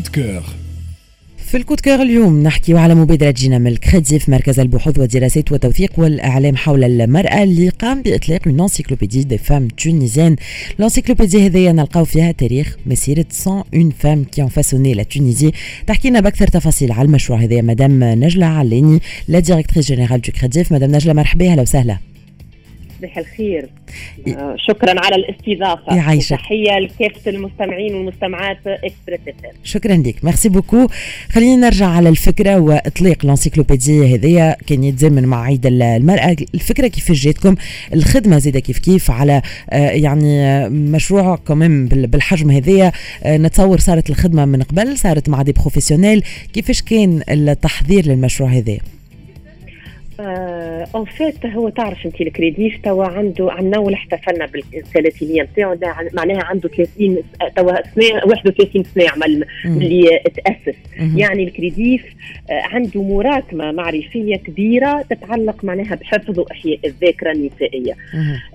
de cœur. في ال coup de cœur اليوم نحكي على مبادرة جينا من الكريديف مركز البحوث والدراسات والتوثيق والإعلام حول المرأة اللي قام بإطلاق une encyclopédie des femmes tunisiennes ال encyclopédie هذيا نلقاو فيها تاريخ مسيرة 101 femmes qui ont façonné la Tunisie بأكثر تفاصيل على المشروع هذايا مدام نجلة علاني la directrice générale du CREDIF مدام نجلة مرحبا أهلا وسهلا. صباح الخير. آه شكرا على الاستضافة. يعيشك. تحية لكافة المستمعين والمستمعات FM. شكرا لك. merci beaucoup خلينا نرجع على الفكرة وإطلاق ال encyclopédie هذيا كان يتزامن مع عيد المرأة. الفكرة كيف جاتكم؟ الخدمة زيدا كيف كيف؟ على آه، يعني آه، مشروع كمان بالحجم هذايا آه، نتصور صارت الخدمة من قبل صارت مع des professionnels كيفاش كان التحضير للمشروع هذا؟ en fait هو تعرف انت الكريديف توا عنده عندنا ولا احتفلنا بالثلاثينية نتاعو معناها عنده 30 توا سنه 31 سنه عمل اللي تاسس يعني الكريديف آه، عنده مراكمة معرفية كبيرة تتعلق معناها بحفظ واحياء الذاكرة النسائية.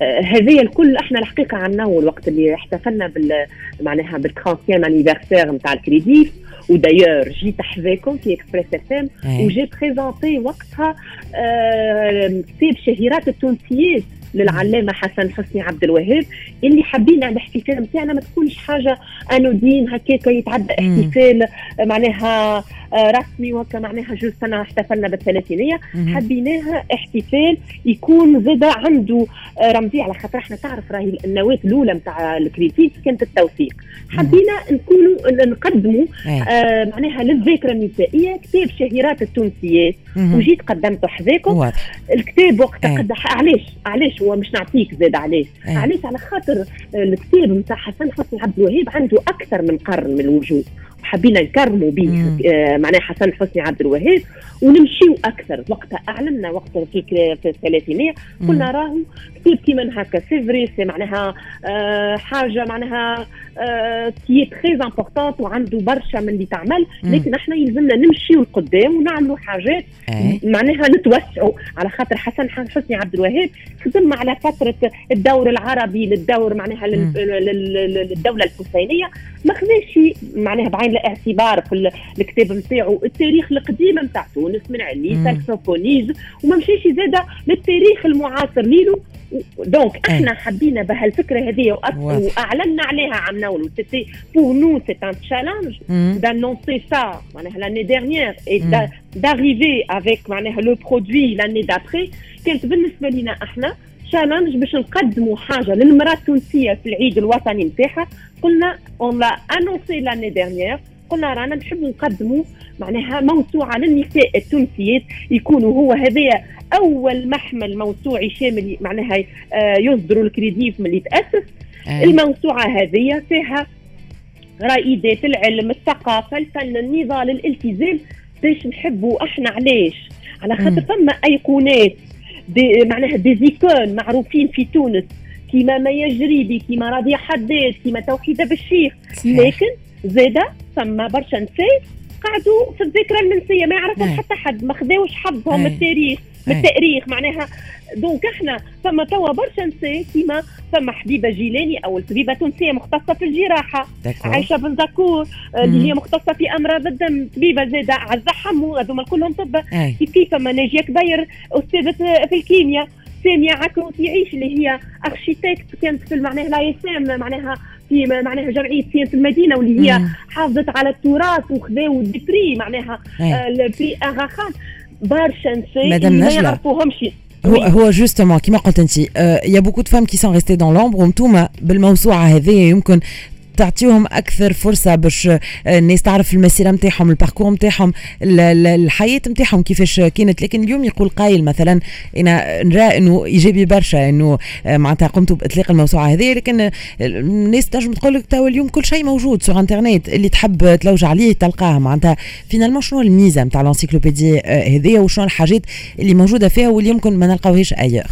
آه، هذه الكل إحنا الحقيقة عندنا الوقت اللي احتفلنا بال معناها بال 30 anniversaire نتاع الكريديف و d'ailleurs جيت حذاكم في Express FM وجيت présenté وقتها كتاب شهيرات التونسيات للعلامه حسن حسني عبد الوهاب اللي حبينا الاحتفال نتاعنا ما تكونش حاجة anodine هكاك يتعدى احتفال معناها رسمي وهكا معناها جو سنة احتفلنا بالثلاثينية. حبيناها احتفال يكون زاد عنده آه، رمزي. على خاطر إحنا تعرف راهي النواة الأولى نتاع الكريديف كانت التوثيق. حبينا نكونوا نقدموا آه معناها للذاكرة النسائية كتاب شهيرات التونسيات. وجيت قدمته حذاكم. الكتاب وقتها قد علاش؟ علاش؟ هو مش نعطيك زاد علاش؟ علاش؟ على خاطر الكتاب نتاع حسن حسني عبد الوهاب عنده أكثر من قرن من الوجود. حبينا نكرموا به آه معناها حسن حسني عبد الوهاب ونمشيو أكثر. وقتها اعلنا وقتها في في الثلاثينيه قلنا راهو كتاب كيما هكا c'est vrai c'est معناها آه حاجة معناها c'est très important وعنده برشا من اللي تعمل. لكن إحنا يلزمنا نمشيو لقدام ونعملوا حاجات معناها نتوسعوا على خاطر حسن حسني عبد الوهاب خدم على فترة الدور العربي للدور معناها للدولة الحسينية. ما خذاش معناها بعين الاعتبار في الكتاب نتاعو التاريخ القديم نتاع تونس من علي ساكسوفونيز وما مشيش زاد للتاريخ المعاصر. ليلو دونك إحنا حبينا بهالفكرة هذه وأعلنا عليها عم نولو. سيتي بور نو سي ان تشالنج d'annoncer ça معناها l'année dernière et d'arriver avec معناها le produit l'année d'après كانت بالنسبة لنا إحنا challenge باش نقدموا حاجة للمرأة التونسية في العيد الوطني نتاعها قلنا on l'a annoncé l'année dernière قلنا رانا نحب نقدموا معناها موسوعة للنساء التونسيات يكونوا هو هذايا أول محمل موسوعي شامل معناها آه، يصدر الكريديف من اللي تأسس. الموسوعة هذه فيها رائدات العلم الثقافة الفن النضال الالتزام باش نحبوا إحنا علاش؟ على خاطر ثم أيقونات دي معناها دي زيكون معروفين في تونس. كيما ما يجري بي كيما راضي حداد كيما توحيده بالشيخ لكن زاده ثم برشا نساء قعدوا في الذكرى المنسيه ما يعرفوا حتى حد ما خذاوش حظهم التاريخ بالتاريخ معناها. donc إحنا ثم توا برشا نساء كيما ثم حبيبة جيلاني أو طبيبه تونسيه مختصة في الجراحة عايشة بن زكور آه، اللي هي مختصة في أمراض الدم طبيبة زاده عزة حمو هذوما كلهم طب. كيف كيف ثم ناجية كبير أستاذة في الكيمياء. ساميه عكروت يعيش اللي هي architecte كانت في معناها l'ASM معناها في معناها جمعية صيانة المدينة واللي هي حافظت على التراث وخذاو des prix معناها ال prix اغا خان برشا نساء ما يعرفوهمش. هو هو justement كيما قلت انت y a beaucoup de femmes qui sont restées dans l'ombre وانتوما بالموسوعة هذه يمكن تعطيهم أكثر فرصة باش الناس تعرف المسيرة نتاعهم ال parcours نتاعهم الحياة نتاعهم كيفاش كانت. لكن اليوم يقول قايل مثلا أنا نرى إنه إيجابي برشا إنه معناتها قمتوا بإطلاق الموسوعة هذه. لكن الناس تنجم تقول لك تو اليوم كل شيء موجود sur internet اللي تحب تلوج عليه تلقاه. معناتها finalement شنو الميزة نتاع ال encyclopédie هذه؟ وشنو الحاجات اللي موجودة فيها واللي يمكن ما نلقاوهاش ايغ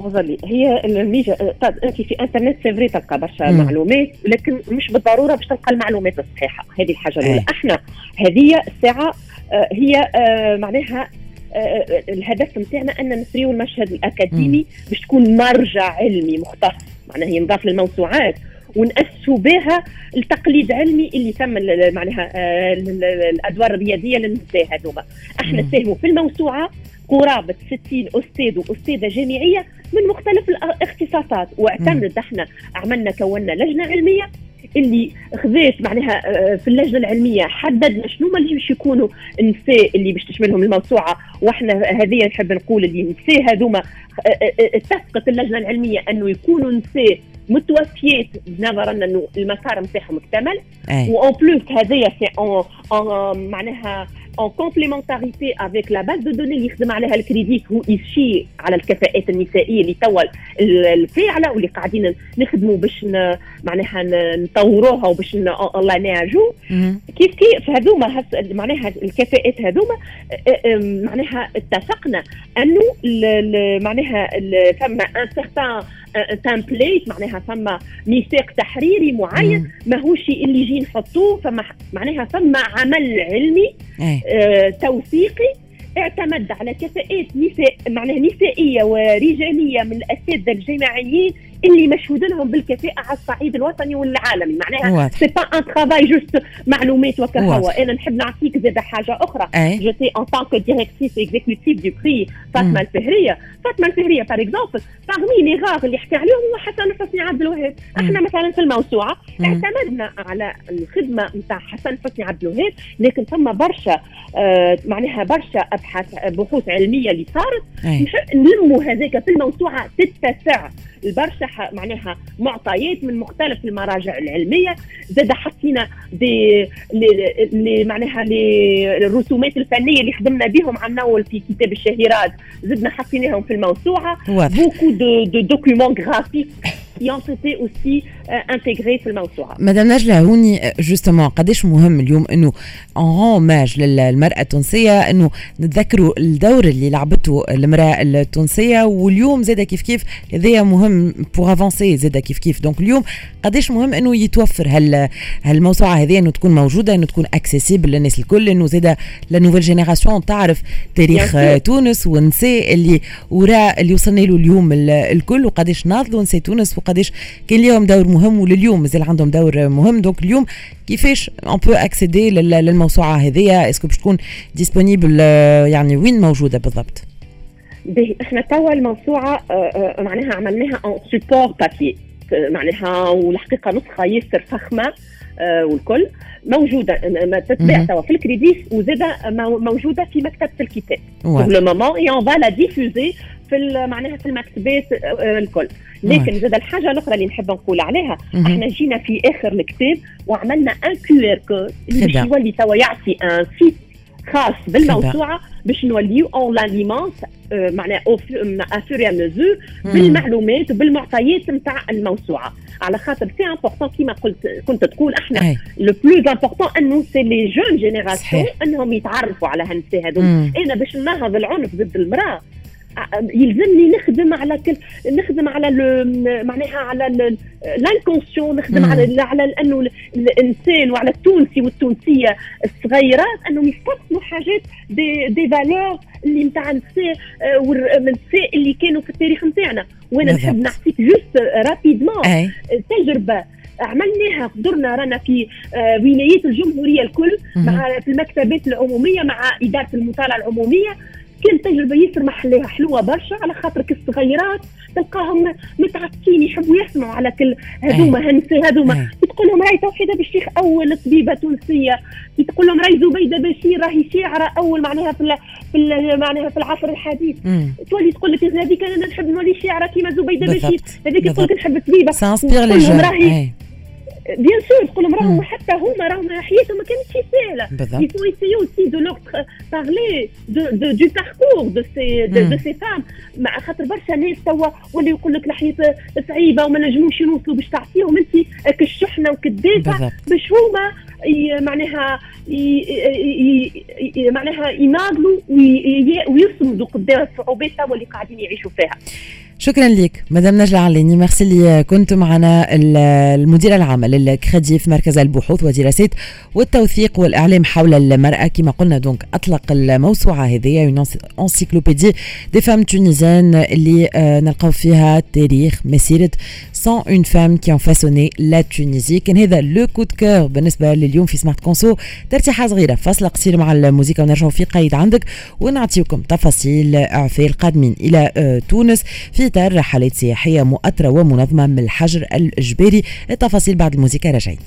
لي هي الميجا طيب أنت في إنترنت c'est vrai تلقى برشا معلومات لكن مش بالضرورة باش تلقى المعلومات الصحيحة. هذه الحاجة الأولى. إيه. إحنا هذه الساعة آه، هي آه، معناها آه، الهدف نتاعنا أن نثريو المشهد الأكاديمي باش تكون مرجع علمي مختص. معناها ينضاف للموسوعات. ونأسسوا بها التقليد علمي اللي تم معناها الأدوار الرياضية للنساء هذوما. إحنا ساهموا في الموسوعة قرابة 60 أستاذ وأستاذة جامعية من مختلف الاختصاصات. واعتمدت إحنا عملنا كونا لجنة علمية اللي خذيت معناها آه، في اللجنة العلمية حددنا شنو ما اللي باش يكونوا النساء اللي باش تشملهم الموسوعة. وإحنا هذه نحب نقول اللي النساء هذوما آه، آه، اتفقت اللجنة العلمية إنه يكونوا نساء متوفيات نظرا إنه المسار نتاعهم اكتمل و en plus هذايا c'est معناها en complémentarité avec la base de données اللي يخدم عليها الكريديف هو يشي على الكفاءات النسائية اللي توا الفاعلة واللي قاعدين نخدموا باش معناها نطوروها وباش الله نعجو كيف كيف؟ هذوما معناها الكفاءات هذوما معناها اتفقنا أنه معناها ثم un certain template معناها ثم ميثاق تحريري معين ماهوش اللي يجي نحطوه فما معناها ثم عمل علمي توثيقي اعتمد على كفاءات نساء معناها نسائيه ورجالية من الأساتذة الجامعيين اللي مشهود لهم بالكفاءة على الصعيد الوطني والعالمي. معناها c'est pas un travail juste معلومات وكهوة. أنا نحب نعطيك زاد حاجة أخرى. j'étais en tant que directrice exécutive du prix فاطمه الفهريه فاطمه الفهريه par exemple parmi les rares اللي حكى عليهم هو حسن حسني عبد الوهاب. إحنا مثلا في الموسوعة اعتمدنا على الخدمة نتاع حسن حسني عبد الوهاب لكن ثم برشا آه معناها برشا أبحاث بحوث علمية اللي صارت. نلموا هذاك في الموسوعة تتسع البرشا معناها معطيات من مختلف المراجع العلمية. زاد حطينا دي لي معناها لي الرسومات الفنية اللي خدمنا بهم عنا في كتاب الشهيرات. زدنا حطيناهم في الموسوعة. beaucoup de de documents graphiques aussi intégrés في الموسوعه. مدام نجله هوني justement قداش مهم اليوم إنه اون ماج للمرأة التونسية إنه نتذكروا الدور اللي لعبته المرأة التونسية واليوم زاد كيف كيف هذايا مهم pour avancer زاد كيف كيف. donc اليوم قداش مهم إنه يتوفر هال هالموسوعة هذه إنه تكون موجودة إنه تكون accessible للناس الكل إنه زاد la nouvelle génération تعرف تاريخ تونس والنساء اللي وراء اللي وصلنا له اليوم الكل. وقداش ناضلوا نساء تونس وقداش كان لهم دور مهم ولليوم مازال عندهم دور مهم. donc اليوم كيفاش on peut accéder للموسوعة هذه؟ est-ce que باش تكون disponible يعني وين موجودة بالضبط؟ إحنا توا الموسوعة آه، آه، معناها عملناها en support papier معناها والحقيقة نسخة ياسر فخمة آه، والكل موجودة تتباع توا في الكريديف وزادة موجودة في مكتبة الكتاب. pour le moment et on va la diffuser في معناها في المكتبات الكل. لكن زاد الحاجة الأخرى اللي نحب نقول عليها إحنا جينا في آخر الكتاب وعملنا un QR code اللي يولي توا يعطي un site خاص بالموسوعة باش نوليو on l'alimente معناها à fur et mesure بالمعلومات وبالمعطيات نتاع الموسوعة. على خاطر c'est important كيما قلت كنت تقول إحنا le plus important انه c'est les jeunes générations إنهم يتعرفوا على هالنساء هذول أنا باش نناهض العنف ضد المرأة. يلزمني نخدم على كل نخدم على معناها على l'inconscient نخدم على على انه الإنسان وعلى التونسي والتونسية الصغيرات أنهم يستثمروا حاجات des des valeurs اللي نتاع النساء النساء اللي كانوا في التاريخ نتاعنا وأنا نحب نعطيك juste rapidement تجربة. عملناها قدرنا رانا في آه، ولايات الجمهورية الكل مع في المكتبات العمومية مع إدارة المطالعة العمومية. كان تجربة ياسر محليها حلوة برشا على خاطر الصغيرات تلقاهم متعطشين يحبوا يسمعوا على كل هذوما هنسي هذوما. تقول لهم راهي توحيدة بالشيخ أول طبيبة تونسية. تقول لهم راهي زبيدة بشير راهي شاعرة أول معناها في في معناها في العصر الحديث. تولي تقول لك هذيك أنا نحب نولي شاعرة كيما زبيدة بشير. هذيك تقول لك نحب طبيبة. راهي bien sûr تقول لهم راهم حتى هما راهم حياتهم ما كانتش سهلة. aussi de leur parler de, de, du parcours de ces de, de ces femmes. مع خاطر برشا ناس توا ولا يقول لك الحياة صعيبة وما نجموش يوصلوا باش تعطيهم أنت كالشحنة وكالدافع باش هما معناها معناها يناضلوا ويصمدوا قدام الصعوبات اللي قاعدين يعيشوا فيها. شكرا لك مدام نجلة عليني. ميرسي اللي كنت معنا المديرة العامة لل CREDIF مركز البحوث ودراسات والتوثيق والإعلام حول المرأة. كما قلنا donc أطلق الموسوعة هذه Encyclopédie des femmes tunisiennes اللي آه، نلقاو فيها تاريخ مسيرة 101 femmes qui ont façonné la Tunisie كان هذا le coup de cœur بالنسبة لليوم في Smart Conso ترتيحة صغيرة فاصلة قصيرة مع الموسيقى ونرجعوا في قيد عندك ونعطيكم تفاصيل إعفاء القادمين. إلى آه، تونس في إطار رحلات سياحية مؤطرة ومنظمة من الحجر الإجباري. التفاصيل بعد الموسيقى راجعين